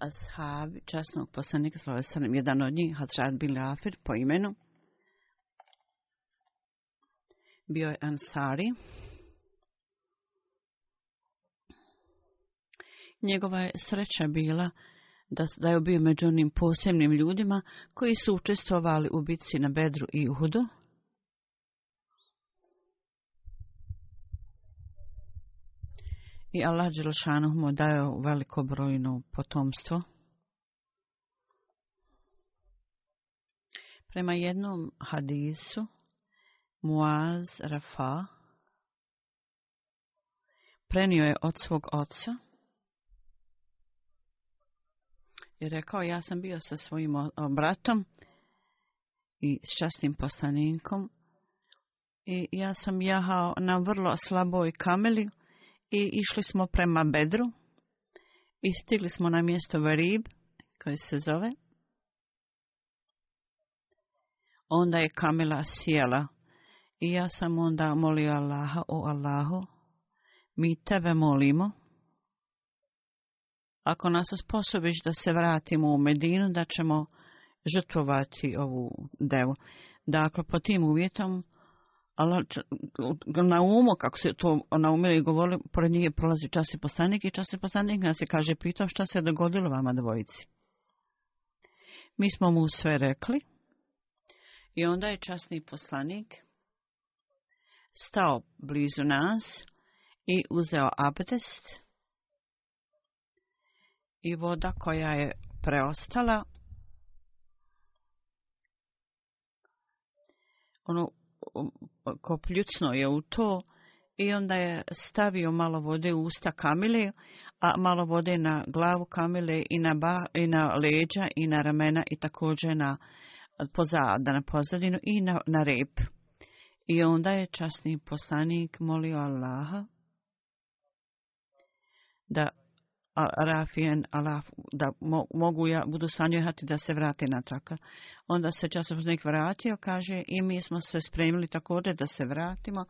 ashabi časnog poslanika slovesanem, jedan od njih, Hazrat bin Lafir po imenu, bio je Ansari. Njegova je sreća bila da, da je bio među onim posebnim ljudima koji su učestvovali u bitci na Bedru i Uhudu. i Allah mu dao veliko brojno potomstvo. Prema jednom hadisu, Muaz Rafa prenio je od svog oca i rekao, ja sam bio sa svojim bratom i s častim poslanikom i ja sam jahao na vrlo slaboj kameli i išli smo prema Bedru i stigli smo na mjesto Varib, koje se zove. Onda je Kamila sjela i ja sam onda molio Allaha, o Allahu, mi tebe molimo. Ako nas osposobiš da se vratimo u Medinu, da ćemo žrtvovati ovu devu. Dakle, po tim uvjetom ali na umu, kako se to na umu govori, pored njih prolazi čas i i čas i nas se kaže, pitao šta se dogodilo vama dvojici. Mi smo mu sve rekli i onda je časni poslanik stao blizu nas i uzeo abdest i voda koja je preostala ono Um, kopljucno je u to i onda je stavio malo vode u usta Kamile, a malo vode na glavu Kamile i na, i na leđa i na ramena i također na, pozada, na pozadinu i na, na rep. I onda je časni poslanik molio Allaha da Rafijen Alaf, da mogu ja, budu sanjuhati da se na natrag. Onda se časopoznik vratio, kaže, i mi smo se spremili također da se vratimo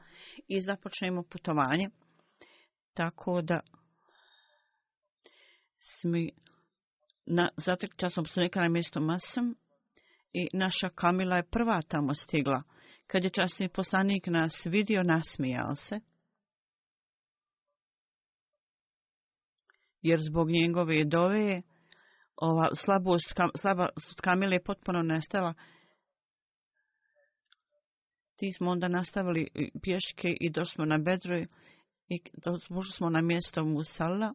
i započnemo putovanje. Tako da smi, na, zatekli časopoznika na mjesto masam i naša Kamila je prva tamo stigla. Kad je časni poslanik nas vidio, nasmijao se jer zbog njegove dove ova slabost, slabost Kamile je potpuno nestala. Ti smo onda nastavili e, pješke i došli smo na Bedroj, i došli smo na mjesto Musalla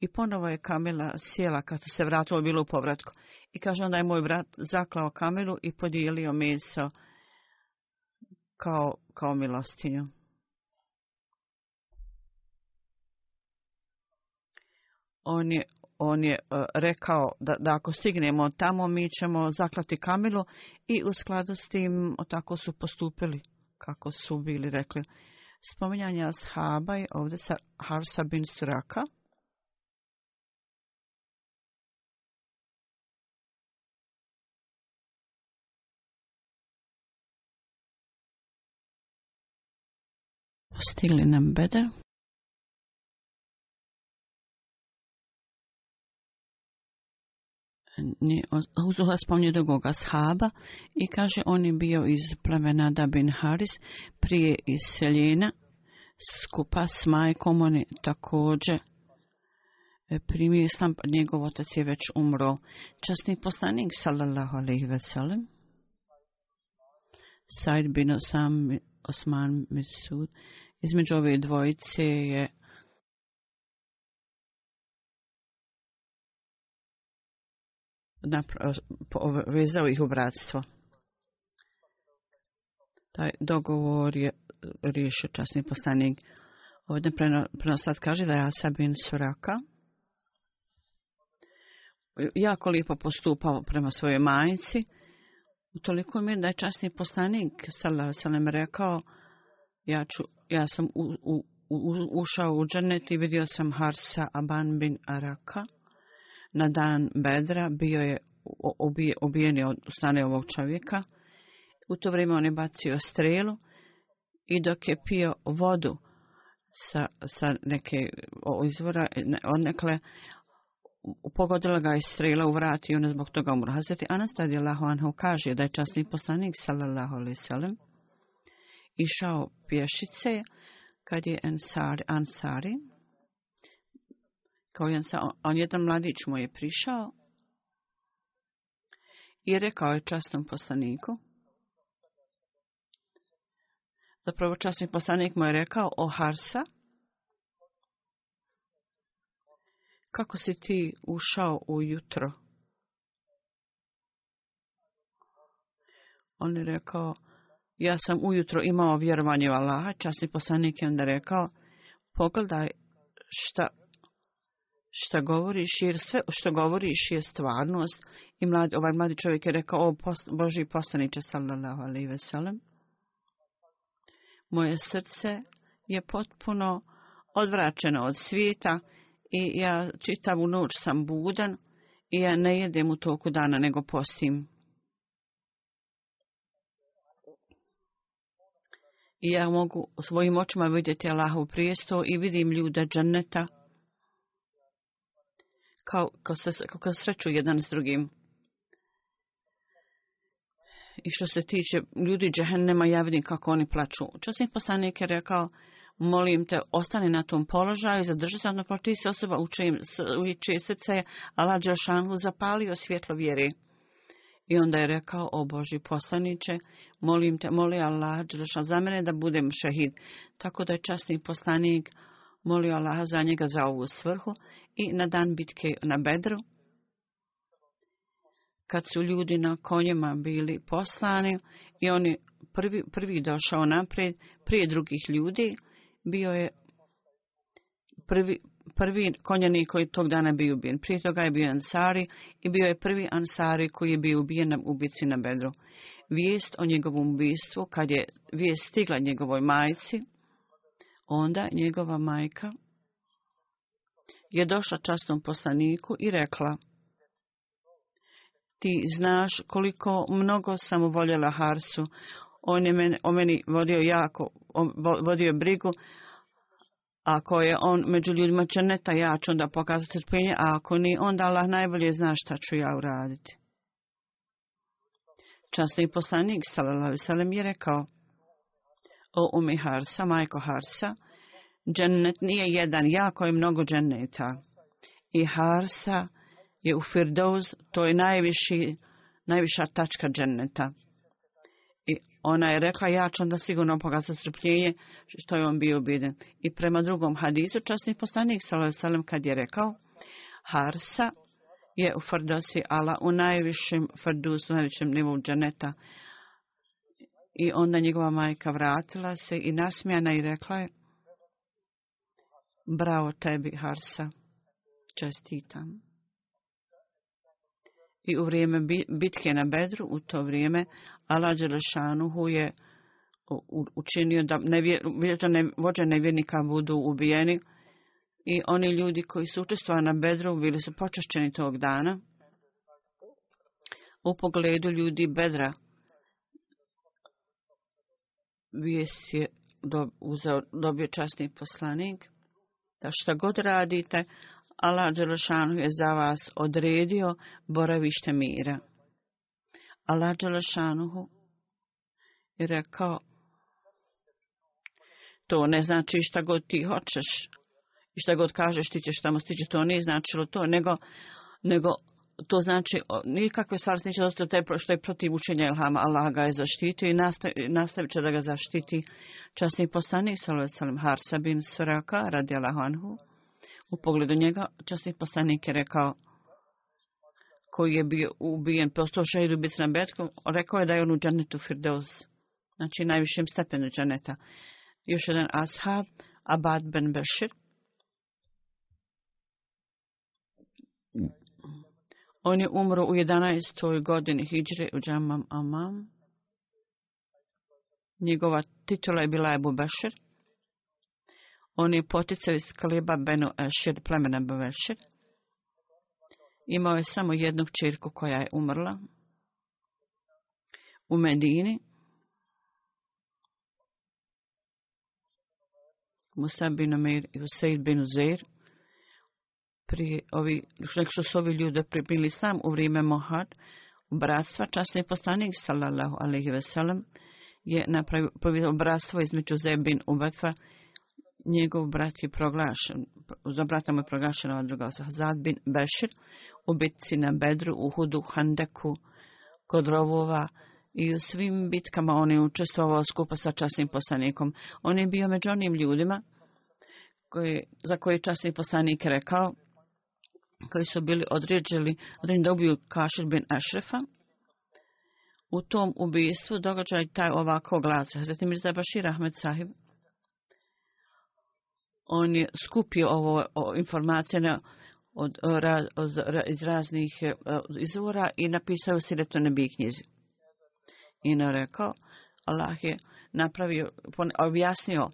i ponovo je Kamila sjela kad se vratilo bilo u povratku. I kaže onda je moj brat zaklao Kamilu i podijelio meso kao, kao milostinju. on je, on je e, rekao da, da ako stignemo tamo mi ćemo zaklati Kamilu i u skladu s tim tako su postupili kako su bili rekli. Spominjanja Shaba je ovdje sa Harsa bin Suraka. Stigli nam bedel. Uzula spomnje drugoga shaba i kaže on je bio iz plemena Dabin Haris prije iseljena skupa s majkom on je također e, primio islam, pa njegov otac je već umro. Časni postanik, sallallahu alaihi sellem, Said bin Osam Osman Misud, između ove dvojice je vezao ih u bratstvo. Taj dogovor je e, riješio časni postanik. Ovdje prenostat kaže da je Asabin Suraka jako lijepo postupao prema svojoj majici. U toliko mi da je časni postanik sam rekao ja, ću, ja sam u, ušao u džanet i vidio sam Harsa Aban bin Araka na dan bedra bio je obijen od strane ovog čovjeka. U to vrijeme on je bacio strelu i dok je pio vodu sa, sa neke izvora, odnekle, pogodila ga je strela u vrat i on je zbog toga umro. Hazreti je Allaho anhu kaže da je časni poslanik sallallahu alaihi išao pješice kad je Ansari, Ansari kao on jedan mladić mu je prišao i rekao je časnom poslaniku. Zapravo časni poslanik mu je rekao o Harsa. Kako si ti ušao ujutro? On je rekao, ja sam ujutro imao vjerovanje u Allaha. Časni poslanik je onda rekao, pogledaj šta što govoriš, jer sve što govoriš je stvarnost. I mlad, ovaj mladi čovjek je rekao, o post, Boži postaniče, sallallahu alaihi veselem. Moje srce je potpuno odvraćeno od svijeta i ja u noć sam budan i ja ne jedem u toku dana, nego postim. I ja mogu svojim očima vidjeti Allahov prijesto i vidim ljude džaneta kao, kao, se, kao sreću jedan s drugim. I što se tiče ljudi džehennema, ja vidim kako oni plaću. Časnik poslanik je rekao, molim te, ostani na tom položaju, zadrži se, odnosno ti se osoba u čijem, srce je Allah zapalio svjetlo vjeri. I onda je rekao, o Boži poslaniče, molim te, moli Allah za mene da budem šehid. Tako da je časni poslanik molio Allaha za njega za ovu svrhu i na dan bitke na bedru, kad su ljudi na konjima bili poslani i on je prvi, prvi došao naprijed, prije drugih ljudi, bio je prvi, prvi konjanik koji tog dana bio ubijen. Prije toga je bio Ansari i bio je prvi Ansari koji je bio ubijen u ubici na bedru. Vijest o njegovom ubistvu, kad je vijest stigla njegovoj majci, Onda njegova majka je došla častom poslaniku i rekla, ti znaš koliko mnogo sam voljela Harsu, on je o meni vodio jako, vodio brigu, ako je on među ljudima černeta, ja ću onda pokazati trpljenje, a ako ni, onda Allah najbolje zna šta ću ja uraditi. Časni poslanik, salam je rekao, o umi Harsa, majko Harsa, džennet nije jedan, jako je mnogo dženneta. I Harsa je u Firdaus, to je najviši, najviša tačka dženneta. I ona je rekla, ja ću onda sigurno pokazati strpljenje što je on bio biden. I prema drugom hadisu, časni poslanik Salem kad je rekao, Harsa je u Firdausi, ala u najvišem Firdausu, najvišem nivou dženeta. I onda njegova majka vratila se i nasmijana i rekla je, bravo tebi Harsa, čestitam. I u vrijeme bitke na Bedru, u to vrijeme, Ala Đelešanuhu je učinio da nevjer, vođe nevjernika budu ubijeni i oni ljudi koji su učestvovali na Bedru bili su počešćeni tog dana. U pogledu ljudi Bedra vijest je uzeo, dobio časni poslanik, da šta god radite, Allah Đelešanu je za vas odredio boravište mira. Allah Đelešanu je rekao, to ne znači šta god ti hoćeš i šta god kažeš ti ćeš tamo stići, to nije značilo to, nego, nego to znači nikakve stvari neće dostati taj što je protiv učenja Ilhama. Allah ga je zaštitio i nastavit, će da ga zaštiti časni poslanik Salim Harsa bin Suraka radi U pogledu njega časni poslanik je rekao koji je bio ubijen posto šehidu na betku, rekao je da je on u džanetu Firdeus, znači najvišem stepenu džaneta. Još jedan ashab, Abad ben Bešir, On je umro u 11. godini Hidžre u Džamam Amam. Njegova titula je bila Ebu Bešir. On je poticao iz Kaliba Benu Ešir, plemena Bešir. Imao je samo jednog čirku koja je umrla u Medini. Musab bin Amir i Huseid bin Uzair prije ovi, što su ovi ljude pripili sam u vrijeme Mohad, bratstva, časni postanik, sallallahu alaihi veselam je napravio bratstvo između Zebin Ubatva, njegov brat je proglašen, za brata mu je proglašena druga Zad bin Bešir u bitci na Bedru, u Hudu, Handeku, kod rovova i u svim bitkama on je učestvovao skupa sa časnim postanikom. On je bio među onim ljudima za koje je časni poslanik rekao, koji su bili određeni, određeni da ubiju Kašir bin Ešrefa. U tom ubijstvu događaj taj ovako glas. Zatim Mirza Bašir Ahmed Sahib on je skupio ovo o, informacije od, iz raznih e, izvora i napisao si da to ne bi knjizi. I narekao, rekao, Allah je napravio, objasnio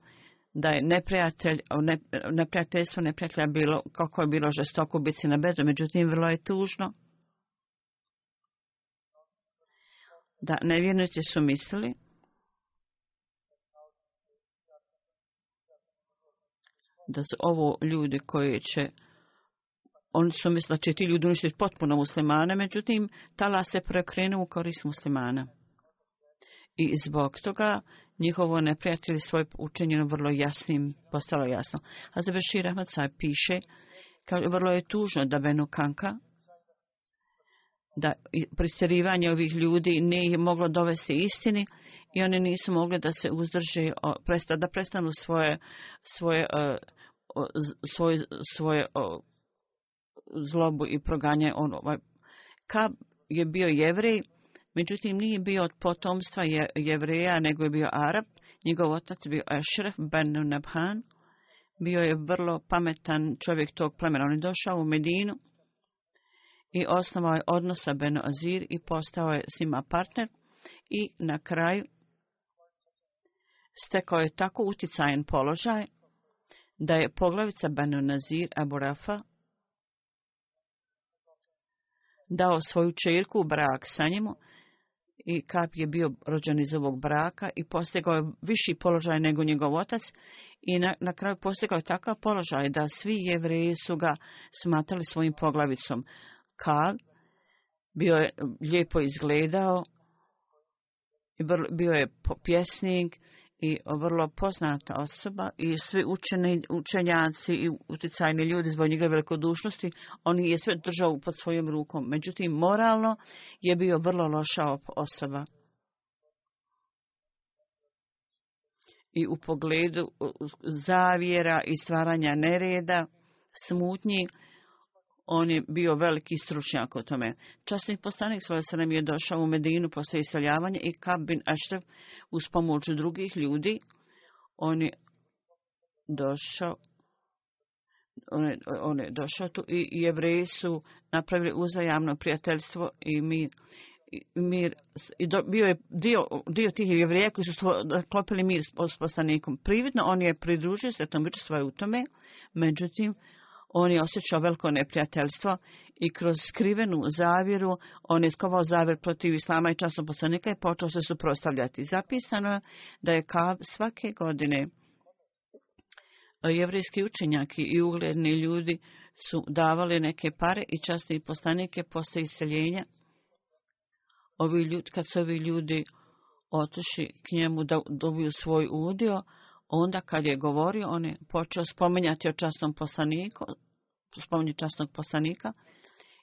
da je neprijatelj, ne, neprijateljstvo neprijatelja bilo, kako je bilo žestoko biti na betu, međutim vrlo je tužno da nevjernici su mislili da su ovo ljudi koji će oni su mislili da će ti ljudi uništiti potpuno muslimane, međutim tala se prekrenu u korist muslimana i zbog toga njihovo neprijateljstvo je učinjeno vrlo jasnim, postalo jasno. A za piše, kao, vrlo je tužno da Benu Kanka, da pristarivanje ovih ljudi nije moglo dovesti istini i oni nisu mogli da se uzdrži, da prestanu svoje, svoje, e, svoje, svoje zlobu i proganje. On, ovaj, je bio jevrej, Međutim, nije bio od potomstva je, jevreja, nego je bio Arab. Njegov otac bio Ashraf ben Nabhan. Bio je vrlo pametan čovjek tog plemena. On je došao u Medinu i osnovao je odnosa Ben Azir i postao je s njima partner. I na kraju stekao je tako uticajen položaj da je poglavica ben Nazir Abu Rafa dao svoju čirku u brak sa njemu i Kap je bio rođen iz ovog braka i postigao je viši položaj nego njegov otac i na, na kraju postigao je takav položaj da svi jevreji su ga smatrali svojim poglavicom. Kap bio je lijepo izgledao, bio je pjesnik i vrlo poznata osoba i svi učeni, učenjaci i uticajni ljudi zbog njega velikodušnosti, on je sve držao pod svojom rukom. Međutim, moralno je bio vrlo loša osoba. I u pogledu zavjera i stvaranja nereda, smutnji on je bio veliki stručnjak o tome. Časni postanik nam je došao u Medinu posle iseljavanja i Kab bin uz pomoć drugih ljudi. On je došao on je, došao tu i jevreji su napravili uzajamno prijateljstvo i mi mir, i bio je dio, dio tih jevreja koji su klopili mir s, s Prividno on je pridružio se tom svoje u tome, međutim on je osjećao veliko neprijateljstvo i kroz skrivenu zavjeru on je skovao zavjer protiv islama i časnog poslanika i počeo se suprostavljati. Zapisano je da je svake godine e, jevrijski učenjaki i ugledni ljudi su davali neke pare i časni poslanike posle iseljenja. Ovi ljudi, kad su ovi ljudi otišli k njemu da dobiju svoj udio, onda kad je govorio, on je počeo spominjati o časnom poslaniku, spominje časnog poslanika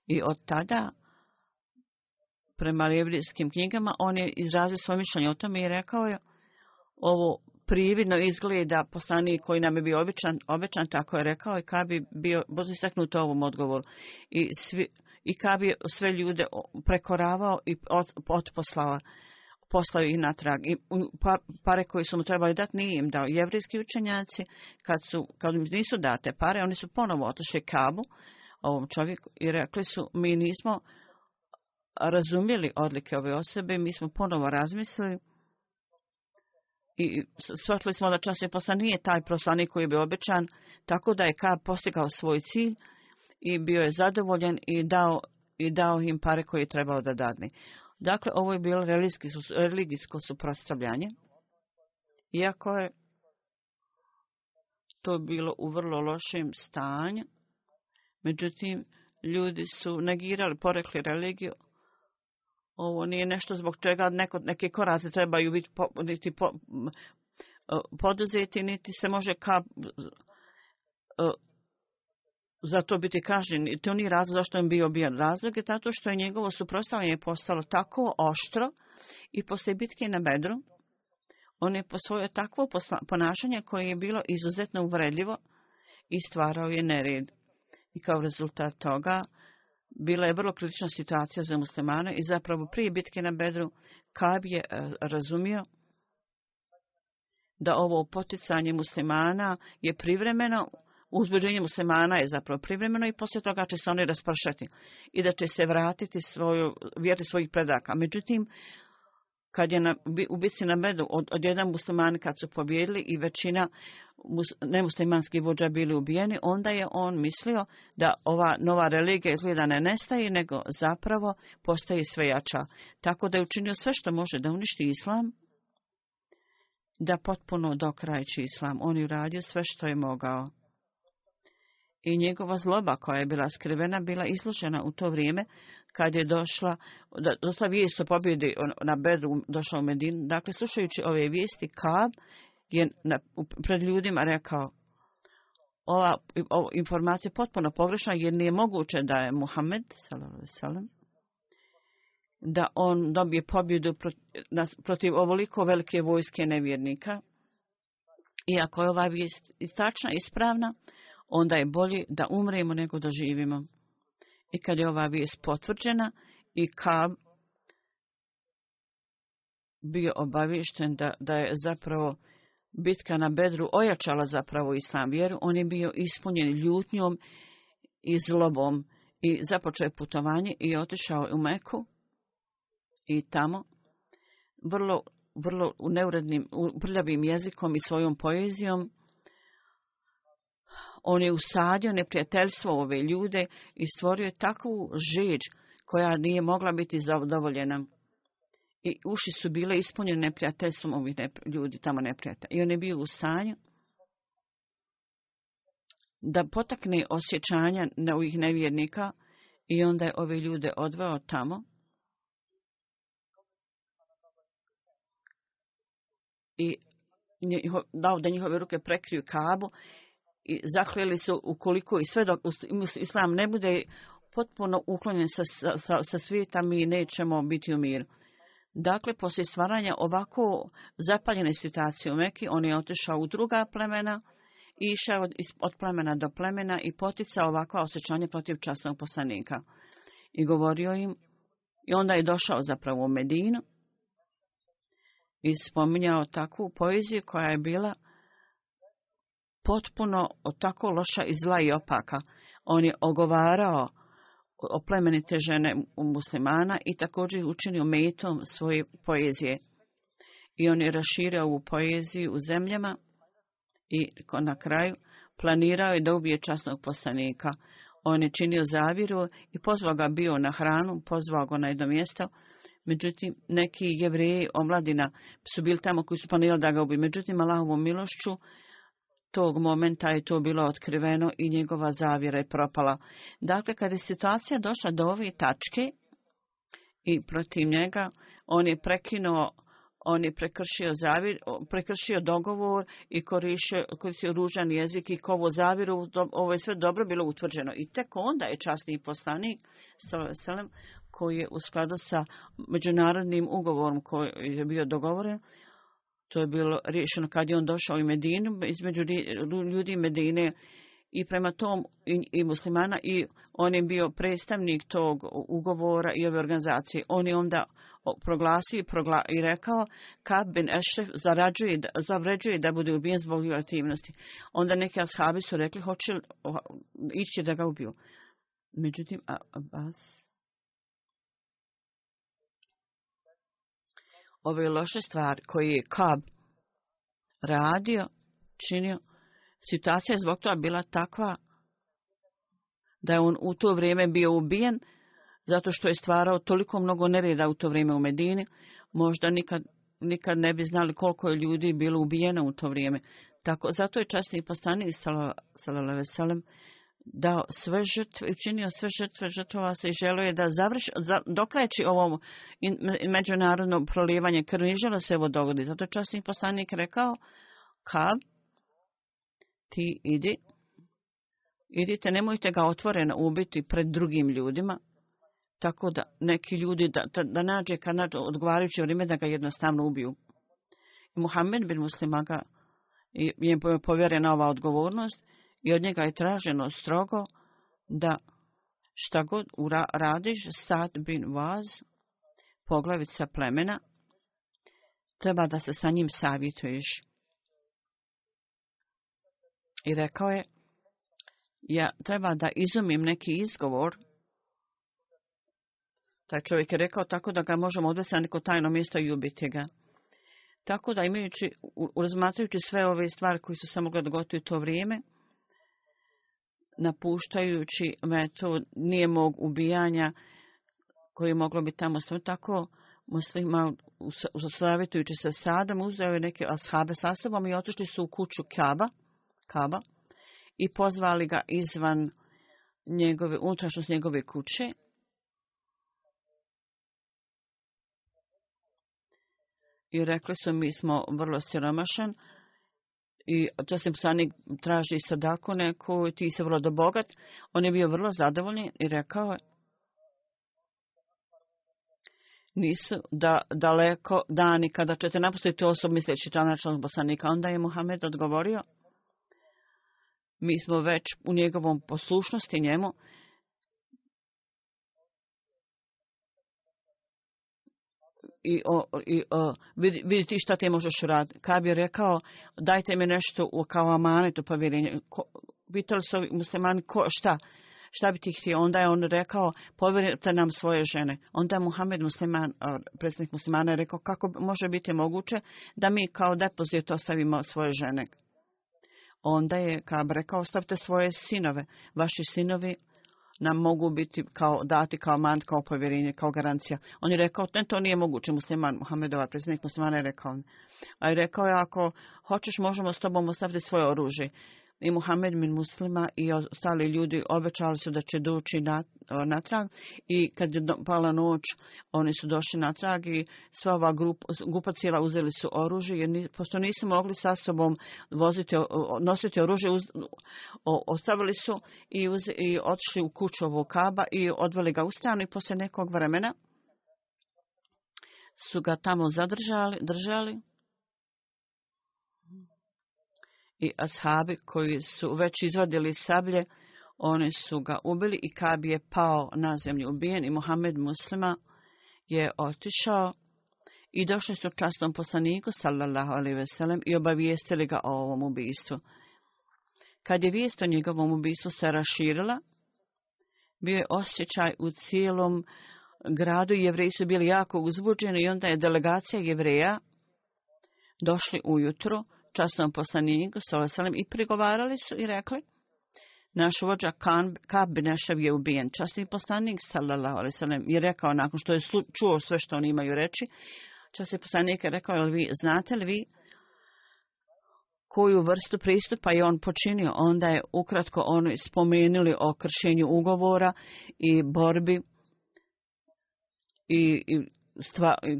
i od tada prema jevrijskim knjigama on je izrazio svoje mišljenje o tome i rekao je ovo prividno izgleda poslanik koji nam je bio običan, običan tako je rekao i kad bi bio bozo u ovom odgovoru i, svi, i kad bi sve ljude prekoravao i otposlao poslao ih natrag. I pa, pare koje su mu trebali dati nije im dao. Jevrijski učenjaci, kad, su, kad im nisu date pare, oni su ponovo otišli kabu ovom čovjeku i rekli su mi nismo razumjeli odlike ove osobe, mi smo ponovo razmislili i shvatili smo da čas je posla nije taj poslanik koji je bio običan, tako da je Kab postigao svoj cilj i bio je zadovoljen i dao, i dao im pare koje je trebao da dadni. Dakle, ovo je bilo religijsko suprotstavljanje, iako je to bilo u vrlo lošem stanju, međutim, ljudi su negirali, porekli religiju. Ovo nije nešto zbog čega neko, neke koraci trebaju biti po, poduzeti, niti se može ka, za to biti kažnjen. I to nije razlog zašto je bio bio razlog, je zato što je njegovo suprostavljanje postalo tako oštro i poslije bitke na bedru, on je posvojio takvo ponašanje koje je bilo izuzetno uvredljivo i stvarao je nered. I kao rezultat toga bila je vrlo kritična situacija za muslimane i zapravo prije bitke na bedru Kab je e, razumio da ovo poticanje muslimana je privremeno uzbuđenje muslimana je zapravo privremeno i poslije toga će se oni raspršati i da će se vratiti svoju, vjeri svojih predaka. Međutim, kad je na, u bici na medu od, jedan musliman kad su pobjedili i većina nemuslimanskih vođa bili ubijeni, onda je on mislio da ova nova religija izgleda ne nestaje, nego zapravo postaje sve jača. Tako da je učinio sve što može da uništi islam, da potpuno dokrajići islam. On je uradio sve što je mogao i njegova zloba koja je bila skrivena bila islušena u to vrijeme kad je došla, došla vijest o pobjedi na Bedru došla u Medinu. Dakle, slušajući ove vijesti, Kab je pred ljudima rekao ova, informacija je potpuno površna, jer nije moguće da je Muhammed salam, da on dobije pobjedu protiv, protiv ovoliko velike vojske nevjernika. Iako je ova vijest istačna, ispravna, onda je bolje da umremo nego da živimo. I kad je ova vijest potvrđena i Kab bio obavišten, da, da je zapravo bitka na Bedru ojačala zapravo islam vjeru, on je bio ispunjen ljutnjom i zlobom i započeo je putovanje i otišao je u Meku i tamo vrlo, vrlo u neurednim, u prljavim jezikom i svojom poezijom on je usadio neprijateljstvo ove ljude i stvorio takvu žiđ koja nije mogla biti zadovoljena. I uši su bile ispunjene neprijateljstvom ovih ljudi tamo neprijatelja. I on je bio u stanju da potakne osjećanja na ovih nevjernika i onda je ove ljude odveo tamo. I dao da njihove ruke prekriju kabu i zaklijeli su ukoliko i sve dok islam ne bude potpuno uklonjen sa, sa, sa svijeta, mi nećemo biti u miru. Dakle, poslije stvaranja ovako zapaljene situacije u Meki, on je otišao u druga plemena, i išao od, od plemena do plemena i poticao ovakva osjećanja protiv časnog poslanika. I govorio im, i onda je došao zapravo u Medinu i spominjao takvu poeziju koja je bila potpuno od tako loša i zla i opaka. On je ogovarao oplemenite žene muslimana i također učinio metom svoje poezije. I on je raširao ovu poeziju u zemljama i na kraju planirao je da ubije časnog poslanika. On je činio zaviru i pozvao ga bio na hranu, pozvao ga na jedno mjesto. Međutim, neki jevreji omladina su bili tamo koji su planirali da ga ubi. Međutim, Allahovom milošću tog momenta je to bilo otkriveno i njegova zavjera je propala. Dakle, kada je situacija došla do ove tačke i protiv njega, on je prekinuo on je prekršio, zavir, prekršio dogovor i koristio, korišio ružan jezik i kovo zaviru. Ovo je sve dobro bilo utvrđeno. I tek onda je časni poslanik koji je u skladu sa međunarodnim ugovorom koji je bio dogovoren, to je bilo riješeno kad je on došao u Medinu, između ljudi Medine i prema tom i, muslimana i on je bio predstavnik tog ugovora i ove organizacije. On je onda proglasio i rekao kad bin Ešef zarađuje, zavređuje da bude ubijen zbog aktivnosti. Onda neki ashabi su rekli hoće ići da ga ubiju. Međutim, Abbas ove loše stvari koje je Kab radio, činio, situacija je zbog toga bila takva da je on u to vrijeme bio ubijen, zato što je stvarao toliko mnogo nereda u to vrijeme u Medini, možda nikad, nikad ne bi znali koliko je ljudi bilo ubijeno u to vrijeme. Tako, zato je časni poslanik Salalave veselem dao sve žrtve, učinio sve žrtve, žrtvova se i želio je da završi, za, dokreći ovo međunarodno prolivanje krvi. Žele se ovo dogodi. Zato je časnik poslanik rekao, kad ti idi, idite, nemojte ga otvoreno ubiti pred drugim ljudima, tako da neki ljudi, da, da, nađe kad nađe odgovarajuće vrijeme da ga jednostavno ubiju. Muhammed bin Muslima ga je povjerena ova odgovornost i od njega je traženo strogo da šta god radiš, sad bin vaz, poglavica plemena, treba da se sa njim savjetuješ. I rekao je, ja treba da izumim neki izgovor. Taj čovjek je rekao tako da ga možemo odvesti na neko tajno mjesto i ubiti ga. Tako da imajući, razmatrajući sve ove stvari koje su se mogle dogoditi u to vrijeme, napuštajući metod nije mog ubijanja koji je moglo biti tamo sve tako muslima savjetujući se sadom uzeo je neke ashabe sa sobom i otišli su u kuću Kaba, Kaba i pozvali ga izvan njegove, unutrašnjost njegove kuće i rekli su mi smo vrlo siromašan, i časni poslanik traži sadako koji ti se vrlo bogat. On je bio vrlo zadovoljan i rekao je nisu da, daleko dani kada ćete napustiti osobu misleći članačnog bosanika. Onda je Muhammed odgovorio, mi smo već u njegovom poslušnosti njemu i, o, i o, vidjeti šta ti možeš raditi. Kad je rekao, dajte mi nešto u, kao amanetu povjerenje. Ko, pitali su muslimani, ko, šta? Šta bi ti htio? Onda je on rekao, povjerite nam svoje žene. Onda je Muhammed musliman, predsjednik muslimana, je rekao, kako može biti moguće da mi kao depozit ostavimo svoje žene? Onda je Kab rekao, ostavite svoje sinove. Vaši sinovi nam mogu biti kao, dati kao mand, kao povjerenje, kao garancija. On je rekao, ne, to nije moguće, musliman Muhammedova, predsjednik muslimana je rekao. A je rekao je, ako hoćeš, možemo s tobom ostaviti svoje oružje i Muhammed min Muslima i ostali ljudi obećali su da će doći natrag i kad je pala noć oni su došli natrag i sva ova grupa, cijela uzeli su oružje jer pošto nisu mogli sa sobom nositi oružje ostavili su i, i otišli u kuću ovog kaba i odveli ga u stranu i poslije nekog vremena su ga tamo zadržali, držali i ashabi koji su već izvadili sablje, oni su ga ubili i Kab je pao na zemlju ubijen i Mohamed Muslima je otišao i došli su častom poslaniku sallallahu alaihi veselem i obavijestili ga o ovom ubijstvu. Kad je vijest o njegovom ubijstvu se raširila, bio je osjećaj u cijelom gradu, jevreji su bili jako uzbuđeni i onda je delegacija jevreja došli ujutro časnom poslaniku i prigovarali su i rekli naš vođa Kab Nešev je ubijen. Časni poslanik sallallahu i rekao nakon što je čuo sve što oni imaju reći, časni poslanik je rekao, vi znate li vi koju vrstu pristupa je on počinio? Onda je ukratko oni spomenuli o kršenju ugovora i borbi i, i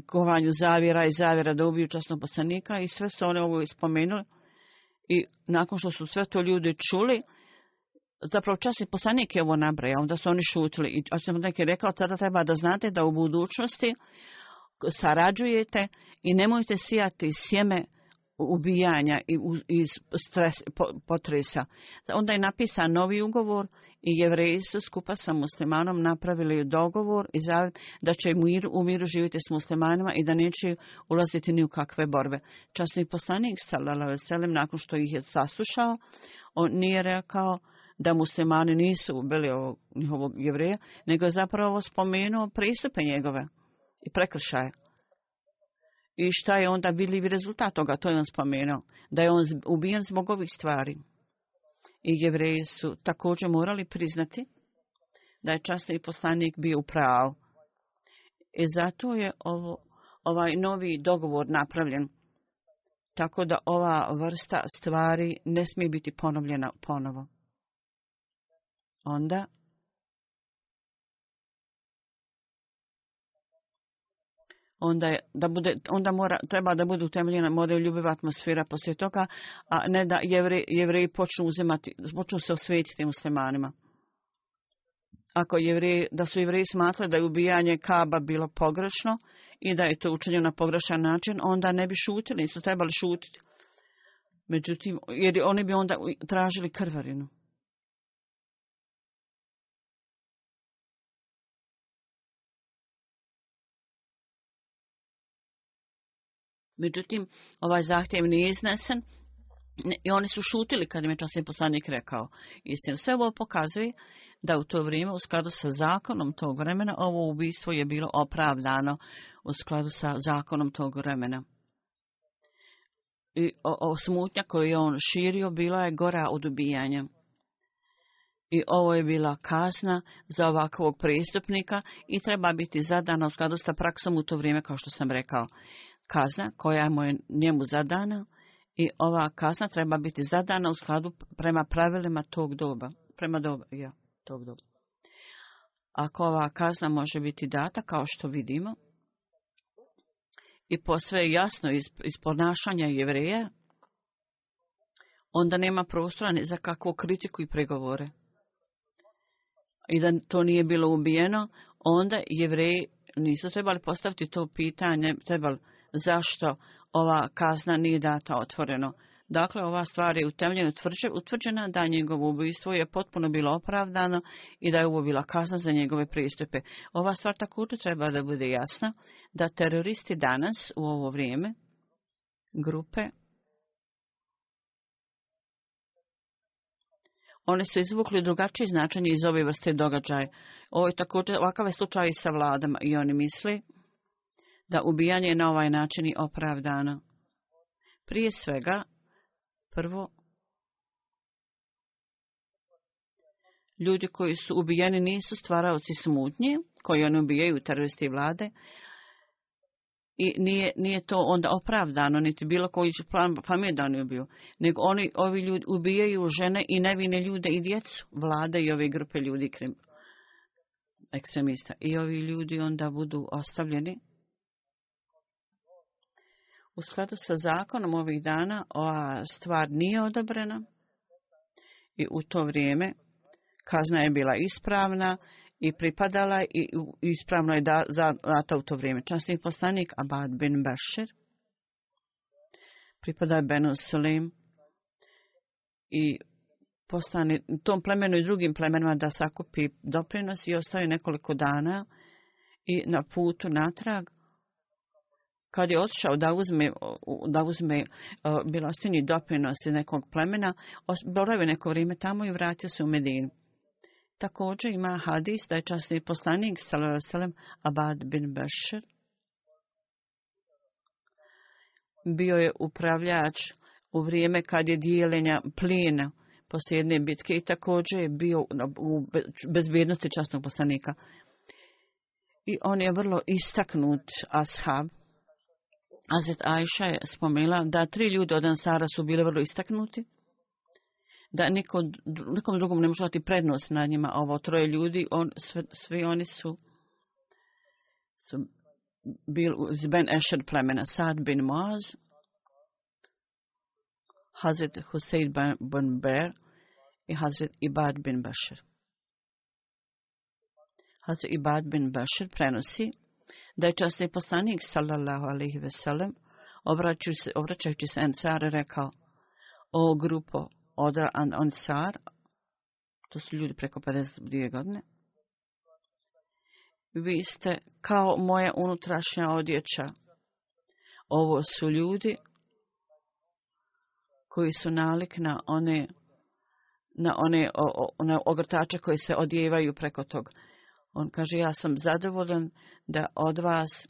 kovanju zavjera i zavjera da ubiju časnog poslanika i sve su one ovo ispomenuli. I nakon što su sve to ljudi čuli, zapravo časni poslanik je ovo nabrajao, onda su oni šutili. I sam neki rekao, tada treba da znate da u budućnosti sarađujete i nemojte sijati sjeme ubijanja i iz stres, potresa. Onda je napisan novi ugovor i jevreji su skupa sa muslimanom napravili dogovor i zavet da će u miru živjeti s muslimanima i da neće ulaziti ni u kakve borbe. Časni poslanik, Salala Veselim, nakon što ih je saslušao, on nije rekao da muslimani nisu ubili ovog, njihovog jevreja, nego je zapravo spomenuo pristupe njegove i prekršaje. I šta je onda vidljiv rezultat toga? To je on spomenuo. Da je on ubijen zbog ovih stvari. I jevreji su također morali priznati da je časni poslanik bio u pravu. I e zato je ovo, ovaj novi dogovor napravljen. Tako da ova vrsta stvari ne smije biti ponovljena ponovo. Onda onda, je, da bude, onda mora, treba da bude utemljena model ljubiva atmosfera poslije toga, a ne da jevri, jevreji počnu uzimati, počnu se osvetiti muslimanima. Ako da su jevreji smatrali da je ubijanje kaba bilo pogrešno i da je to učinjeno na pogrešan način, onda ne bi šutili, nisu trebali šutiti. Međutim, jer oni bi onda tražili krvarinu. Međutim, ovaj zahtjev nije iznesen i oni su šutili kad im je časni poslanik rekao. Istina, sve ovo pokazuje da u to vrijeme, u skladu sa zakonom tog vremena, ovo ubistvo je bilo opravdano u skladu sa zakonom tog vremena. I o, smutnja koju je on širio bila je gora od ubijanja. I ovo je bila kazna za ovakvog pristupnika i treba biti zadana u skladu sa praksom u to vrijeme, kao što sam rekao kazna koja mu je njemu zadana i ova kazna treba biti zadana u skladu prema pravilima tog doba, prema doba, ja, tog doba. Ako ova kazna može biti data, kao što vidimo, i po sve jasno iz, ponašanja jevreja, onda nema prostora ni za kakvu kritiku i pregovore. I da to nije bilo ubijeno, onda jevreji nisu trebali postaviti to pitanje, trebali zašto ova kazna nije data otvoreno. Dakle, ova stvar je utemljena, utvrđena da njegovo ubojstvo je potpuno bilo opravdano i da je ovo bila kazna za njegove pristupe. Ova stvar također treba da bude jasna da teroristi danas u ovo vrijeme grupe Oni su izvukli drugačiji značenje iz ove vrste događaja. Ovo je također ovakav slučaj i sa vladama i oni misli da ubijanje na ovaj način je opravdano. Prije svega, prvo, ljudi koji su ubijeni nisu stvaraoci smutnje, koji oni ubijaju teroristi vlade, i nije, nije to onda opravdano, niti bilo koji će plan pamet da oni ubiju, nego oni, ovi ljudi ubijaju žene i nevine ljude i djecu, vlade i ove grupe ljudi krim, ekstremista. I ovi ljudi onda budu ostavljeni u skladu sa zakonom ovih dana ova stvar nije odobrena i u to vrijeme kazna je bila ispravna i pripadala i ispravno je da, u to vrijeme. Časni poslanik Abad bin Bashir pripada Benu Sulim i postani tom plemenu i drugim plemenima da sakupi doprinos i ostaje nekoliko dana i na putu natrag kad je otišao da uzme, da uzme e, nekog plemena, boravio neko vrijeme tamo i vratio se u Medinu. Također ima hadis da je časni poslanik Salam Abad bin Bashir. Bio je upravljač u vrijeme kad je dijeljenja plina posljedne bitke i također je bio u bezbjednosti časnog poslanika. I on je vrlo istaknut ashab Azet Ajša je spomenula da tri ljudi od Ansara su bili vrlo istaknuti, da niko, nikom drugom ne može dati prednost na njima ovo troje ljudi, on, svi, oni su, su bili iz Ben Esher plemena Sad bin Moaz, Hazret Hussein bin Ber i Hazret Ibad bin Bashir. Hazret Ibad bin Bashir prenosi da je časni poslanik sallallahu alaihi veselem obraćajući se Ansar rekao o grupo Odra an Ansar to su ljudi preko 52 godine vi ste kao moja unutrašnja odjeća ovo su ljudi koji su nalik na one na one na ogrtače koji se odjevaju preko toga. On kaže, ja sam zadovoljan da od vas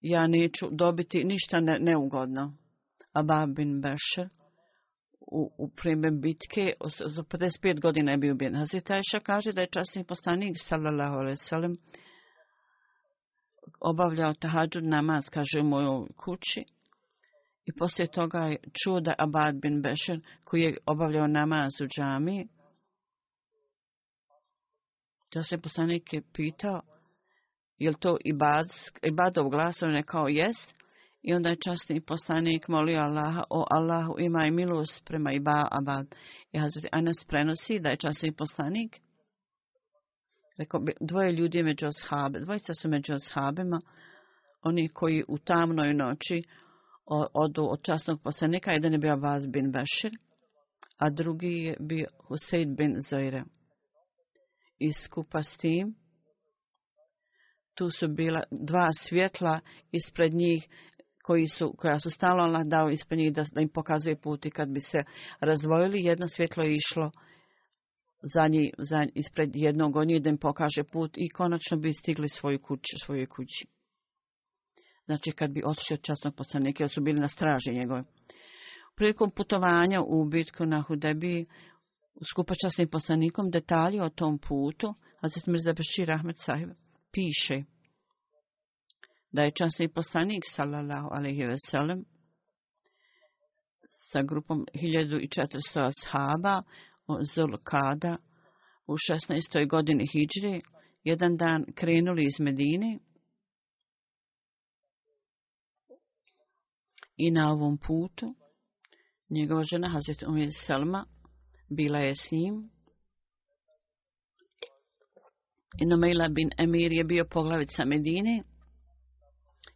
ja neću dobiti ništa ne, neugodno. Abab bin Bešer u, u bitke, za 55 godina je bio ubijen. Tajša, kaže da je časni postanik, sallallahu alaihi obavljao tahadžud namaz, kaže, u mojoj kući. I poslije toga je čuo da Abad bin Bešer, koji je obavljao namaz u džamiji, da se poslanik je pitao, je li to Ibad, Ibadov glas, on je kao jest. I onda je časni poslanik molio Allaha, o Allahu imaj milost prema Iba Abad. I Hazreti Anas prenosi da je časni poslanik rekao bi, dvoje ljudi među oshabe, dvojica su među oshabima, oni koji u tamnoj noći odu od časnog poslanika, jedan je bio Abaz bin Bešir, a drugi je bio Huseid bin zajre iskupa s tim. Tu su bila dva svjetla ispred njih koji su, koja su stalno dao ispred njih da, da im pokazuje i kad bi se razdvojili. Jedno svjetlo je išlo za njih, ispred jednog od njih da im pokaže put i konačno bi stigli svoju kuć, svojoj kući. Znači kad bi otišli od časnog poslanika, jer su bili na straži njegove. Prilikom putovanja u bitku na Hudebi, skupa časnim poslanikom detalje o tom putu, Hazret Mirza Bešir Ahmed Sahib piše da je časni poslanik sallallahu alaihi veselem sa grupom 1400 ashaba Zulkada u 16. godini Hidžre jedan dan krenuli iz Medini i na ovom putu njegova žena Hazret Umir Salma bila je s njim. I nomela bin Emir je bio poglavica Medine.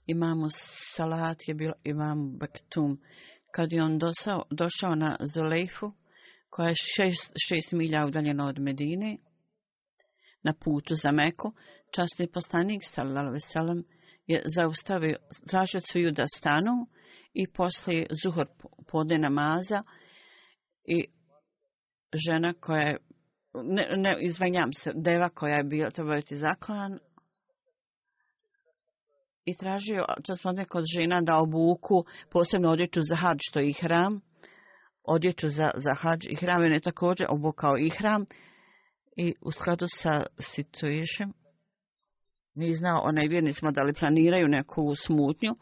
Imamu Salat je bio imamu Baktum. Kad je on dosao, došao na Zulejfu, koja je šest, šest milja udaljena od Medine, na putu za Meku, časni postanik, sallallahu veselam, je zaustavio, tražio sviju da stanu i poslije zuhor podne namaza i žena koja je, ne, ne izvanjam se, deva koja je bila, treba biti zakonan, i tražio smo kod žena da obuku posebno odjeću za hađ, što je i hram, odjeću za, za hađ i hram, je također obukao i hram i u skladu sa situišem Ni znao o smo, da li planiraju neku smutnju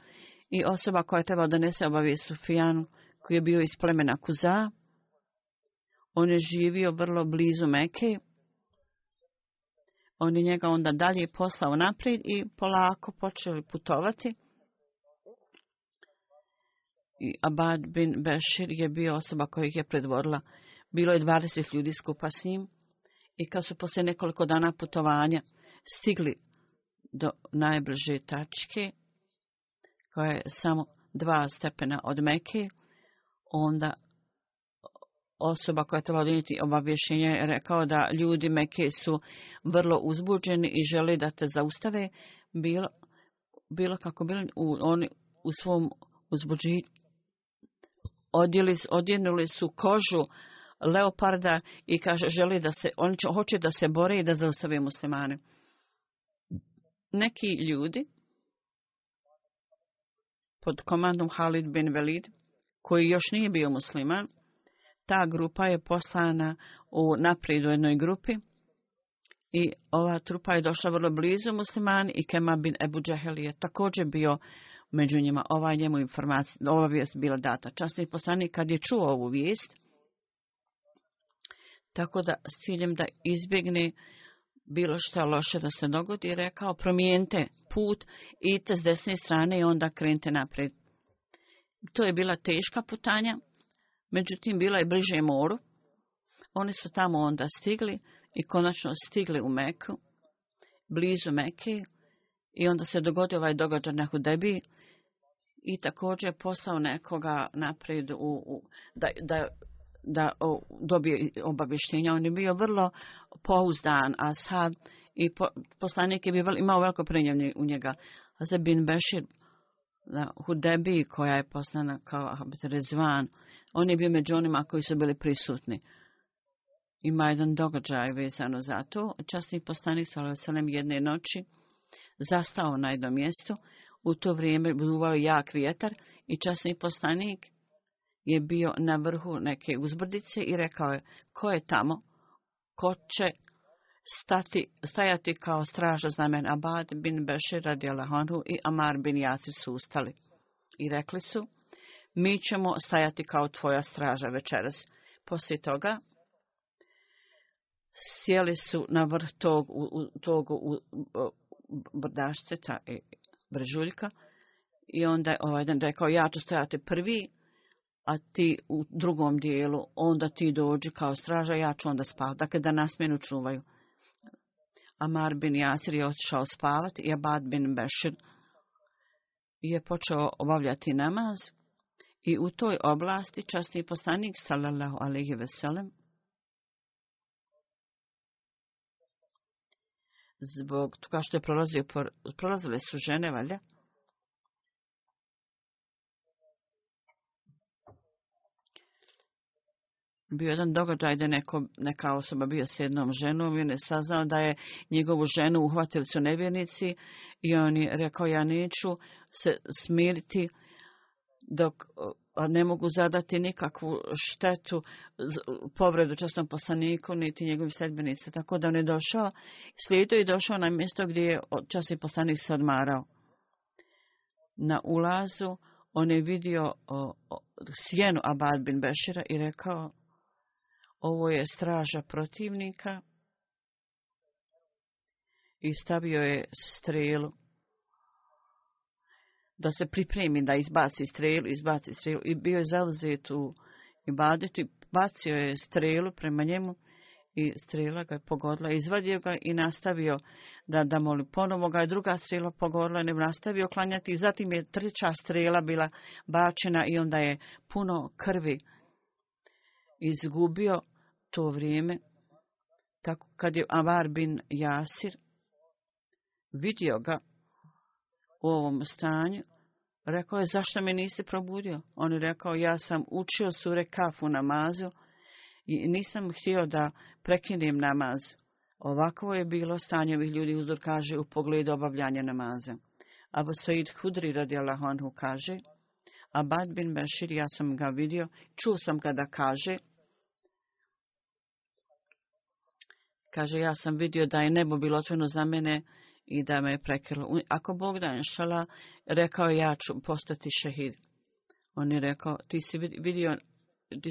i osoba koja je treba donese obavije Sufijanu koji je bio iz plemena Kuza on je živio vrlo blizu Meke. On je njega onda dalje poslao naprijed i polako počeli putovati. I Abad bin Bešir je bio osoba koja ih je predvorila. Bilo je 20 ljudi skupa s njim. I kad su poslije nekoliko dana putovanja stigli do najbliže tačke, koja je samo dva stepena od Meke, onda osoba koja je trebala donijeti obavješenje je rekao da ljudi Meke su vrlo uzbuđeni i žele da te zaustave. Bilo, bilo kako bilo, u, oni u svom uzbuđenju odjeli, odjenuli su kožu leoparda i kaže želi da se, oni hoće da se bore i da zaustave muslimane. Neki ljudi pod komandom Halid bin Velid, koji još nije bio musliman, ta grupa je poslana u naprijed u jednoj grupi i ova trupa je došla vrlo blizu musliman i Kema bin Ebu Džehel je također bio među njima. Ova je njemu ova vijest bila data. Časni poslanik kad je čuo ovu vijest, tako da s ciljem da izbjegne bilo što loše da se dogodi, rekao promijenite put, idite s desne strane i onda krenite naprijed. To je bila teška putanja, međutim bila je bliže moru. Oni su tamo onda stigli i konačno stigli u Meku, blizu Meke i onda se dogodio ovaj događaj na Hudebi i također poslao nekoga naprijed u, da, da, da dobije obavještenja. On je bio vrlo pouzdan, a sad i poslanik je bio imao veliko prenjevnje u njega. Zabin bin Bešir na Hudebi koja je poslana kao Rezvan. On je bio među onima koji su bili prisutni. Ima jedan događaj vezano za to. Časni poslanik Salasalem jedne noći zastao na jednom mjestu. U to vrijeme buvao jak vjetar i časni postanik je bio na vrhu neke uzbrdice i rekao je, ko je tamo, ko će stati, stajati kao straža znamen Abad bin Bešir radijalahanu i Amar bin Jacir su ustali i rekli su, mi ćemo stajati kao tvoja straža večeras. Poslije toga sjeli su na vrh tog, u, tog u, brdašceta i e, bržuljka i onda je ovaj dan rekao ja ću stajati prvi, a ti u drugom dijelu, onda ti dođi kao straža, ja ću onda spati, Dakle, da nas menu čuvaju. Amar bin Jasir je otišao spavati i Abad bin Bešir je počeo obavljati namaz i u toj oblasti časni poslanik sallallahu alaihi veselem zbog toga što je prolazio, prolazile su žene valja, bio jedan događaj da neko, neka osoba bio s jednom ženom i on je saznao da je njegovu ženu uhvatili su nevjernici i on je rekao ja neću se smiriti dok ne mogu zadati nikakvu štetu, povredu časnom poslaniku, niti njegovim sledbenice. Tako da on je došao, slijedio i došao na mjesto gdje je časni poslanik se odmarao. Na ulazu on je vidio sjenu Abad bin Bešira i rekao, ovo je straža protivnika i stavio je strelu da se pripremi da izbaci strelu, izbaci strelu i bio je zauzet u ibadetu i bacio je strelu prema njemu i strela ga je pogodila, izvadio ga i nastavio da, da moli ponovo ga je druga strela pogodila, ne nastavio klanjati i zatim je treća strela bila bačena i onda je puno krvi izgubio to vrijeme, tako kad je Avar bin Jasir vidio ga u ovom stanju, rekao je, zašto me niste probudio? On je rekao, ja sam učio sure kafu namazu i nisam htio da prekinem namaz. Ovako je bilo stanje ovih ljudi uzor kaže u pogledu obavljanja namaza. Abu Said Hudri radi Allahonhu kaže, Abad bin Bashir, ja sam ga vidio, čuo sam ga da kaže, kaže, ja sam vidio da je nebo bilo otvoreno za mene i da me je prekrilo. Ako Bog da inšala, rekao ja ću postati šehid. On je rekao, ti si vidio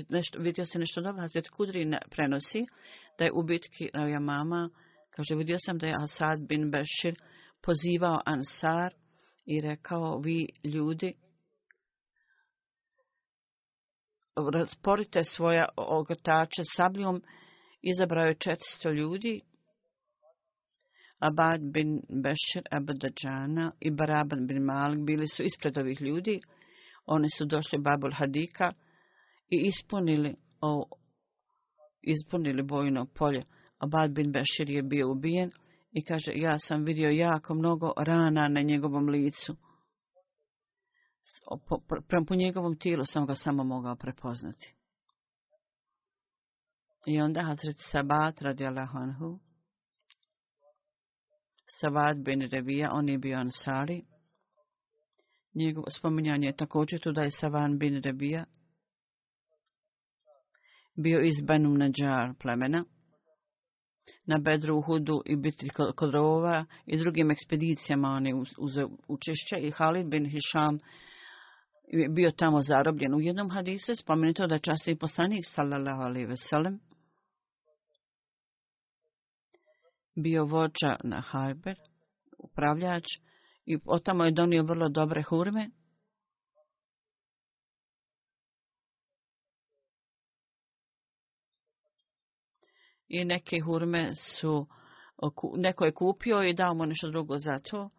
nešto, vidio se nešto dobro, Hazret Kudri prenosi da je u bitki Mama, kaže, vidio sam da je Asad bin Bashir pozivao Ansar i rekao, vi ljudi, rasporite svoja ogrtače sabljom, izabrao je 400 ljudi, Abad bin Bešir Abadadžana i Baraban bin Malik bili su ispred ovih ljudi. Oni su došli Babul Hadika i ispunili, o, ispunili bojno polje. Abad bin Bešir je bio ubijen i kaže, ja sam vidio jako mnogo rana na njegovom licu po njegovom tijelu sam ga samo mogao prepoznati. I onda Hazret Sabat radi Anhu, Sabat bin Revija, on je bio Ansari. njegovo spominjanje je također tu da je Savan bin Revija bio iz Banu Najjar plemena na Bedru, Hudu i biti kod Rova i drugim ekspedicijama oni je uzeo učešće i Halid bin Hisham, bio tamo zarobljen. U jednom hadisu je spomenuto da časti i poslanik, sallallahu alaihi veselem, bio vođa na Hajber, upravljač, i otamo je donio vrlo dobre hurme. I neke hurme su, neko je kupio i dao mu nešto drugo za to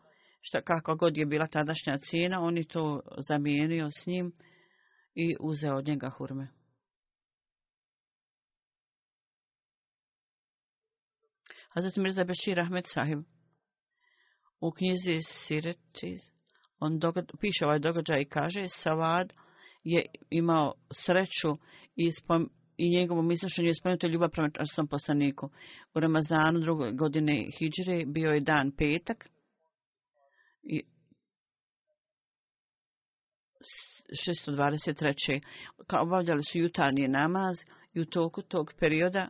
šta kako god je bila tadašnja cijena, on je to zamijenio s njim i uzeo od njega hurme. Hazret Mirza Bešir Ahmed Sahib u knjizi Siretiz on piše ovaj događaj i kaže Savad je imao sreću i, spom, i njegovom iznošenju je spomenuta ljubav prema poslaniku. U Ramazanu druge godine Hidžre bio je dan petak 623. Kao obavljali su jutarnji namaz i u toku tog perioda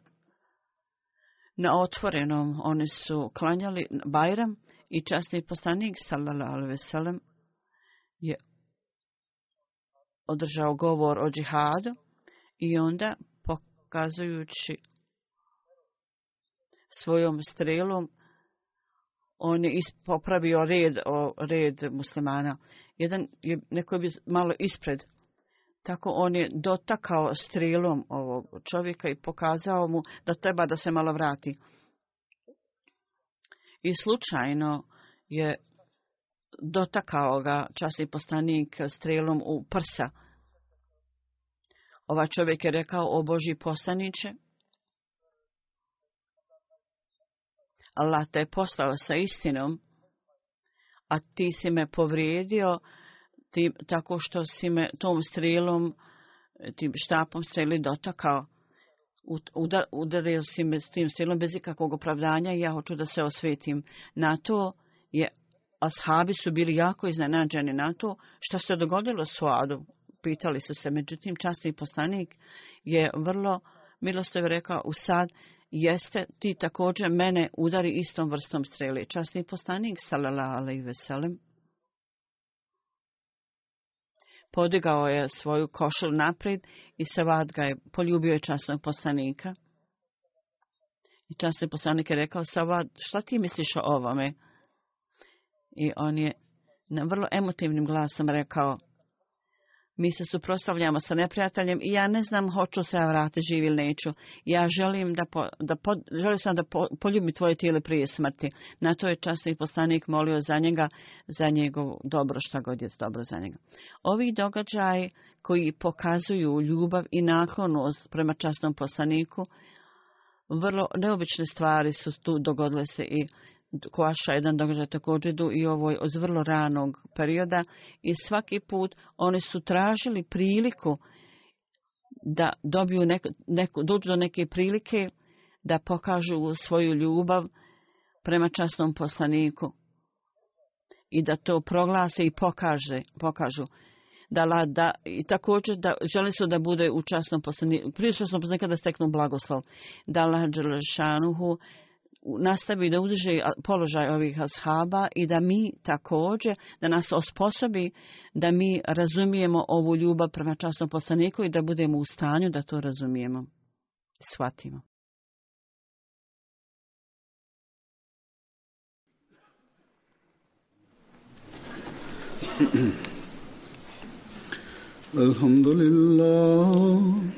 na otvorenom oni su klanjali Bajram i časni postanik sallallahu alejhi je održao govor o džihadu i onda pokazujući svojom strelom on je popravio red, o, red muslimana. Jedan je, neko je malo ispred. Tako on je dotakao strilom ovog čovjeka i pokazao mu da treba da se malo vrati. I slučajno je dotakao ga časni postanik strelom u prsa. Ova čovjek je rekao, o Boži postaniće, Allah te je poslao sa istinom, a ti si me povrijedio tako što si me tom strilom, tim štapom strili dotakao. udario si me s tim strilom bez ikakvog opravdanja i ja hoću da se osvetim. Na to je ashabi su bili jako iznenađeni na to što se dogodilo Suadu. Pitali su se, međutim, časni poslanik je vrlo milostivo rekao, u sad jeste ti također mene udari istom vrstom strele. Časni postanik, salala i veselim. podigao je svoju košul naprijed i Savad ga je poljubio je časnog postanika. I časni postanik je rekao, Savad, šta ti misliš o ovome? I on je na vrlo emotivnim glasom rekao, mi se suprostavljamo sa neprijateljem i ja ne znam hoću se ja vratiti živ ili neću. Ja želim da, da želim sam da po, poljubim tvoje tijelo prije smrti. Na to je časni poslanik molio za njega, za njegovo dobro, šta god je dobro za njega. Ovi događaj koji pokazuju ljubav i naklonost prema častnom poslaniku, vrlo neobične stvari su tu dogodile se i Koaša, jedan događaj također i ovoj od vrlo ranog perioda i svaki put oni su tražili priliku da dobiju neko, do neke prilike da pokažu svoju ljubav prema časnom poslaniku i da to proglase i pokaže, pokažu. Da, da, I također da želi su da bude u časnom poslaniku, prije časnom poslanika da steknu blagoslov. Da la nastavi da udrži položaj ovih ashaba i da mi također, da nas osposobi da mi razumijemo ovu ljubav prema časnom poslaniku i da budemo u stanju da to razumijemo, shvatimo. Alhamdulillah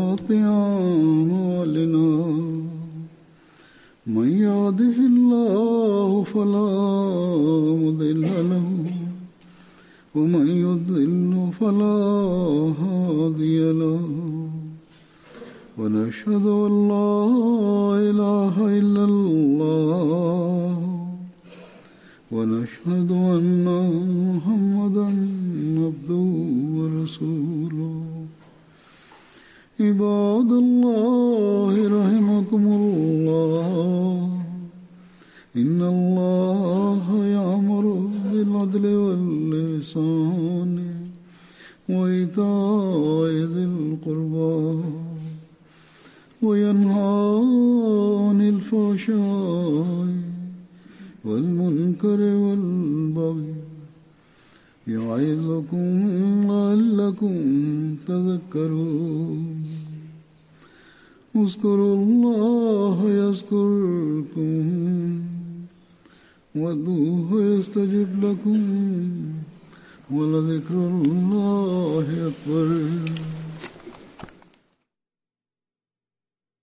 فلا هادي له ونشهد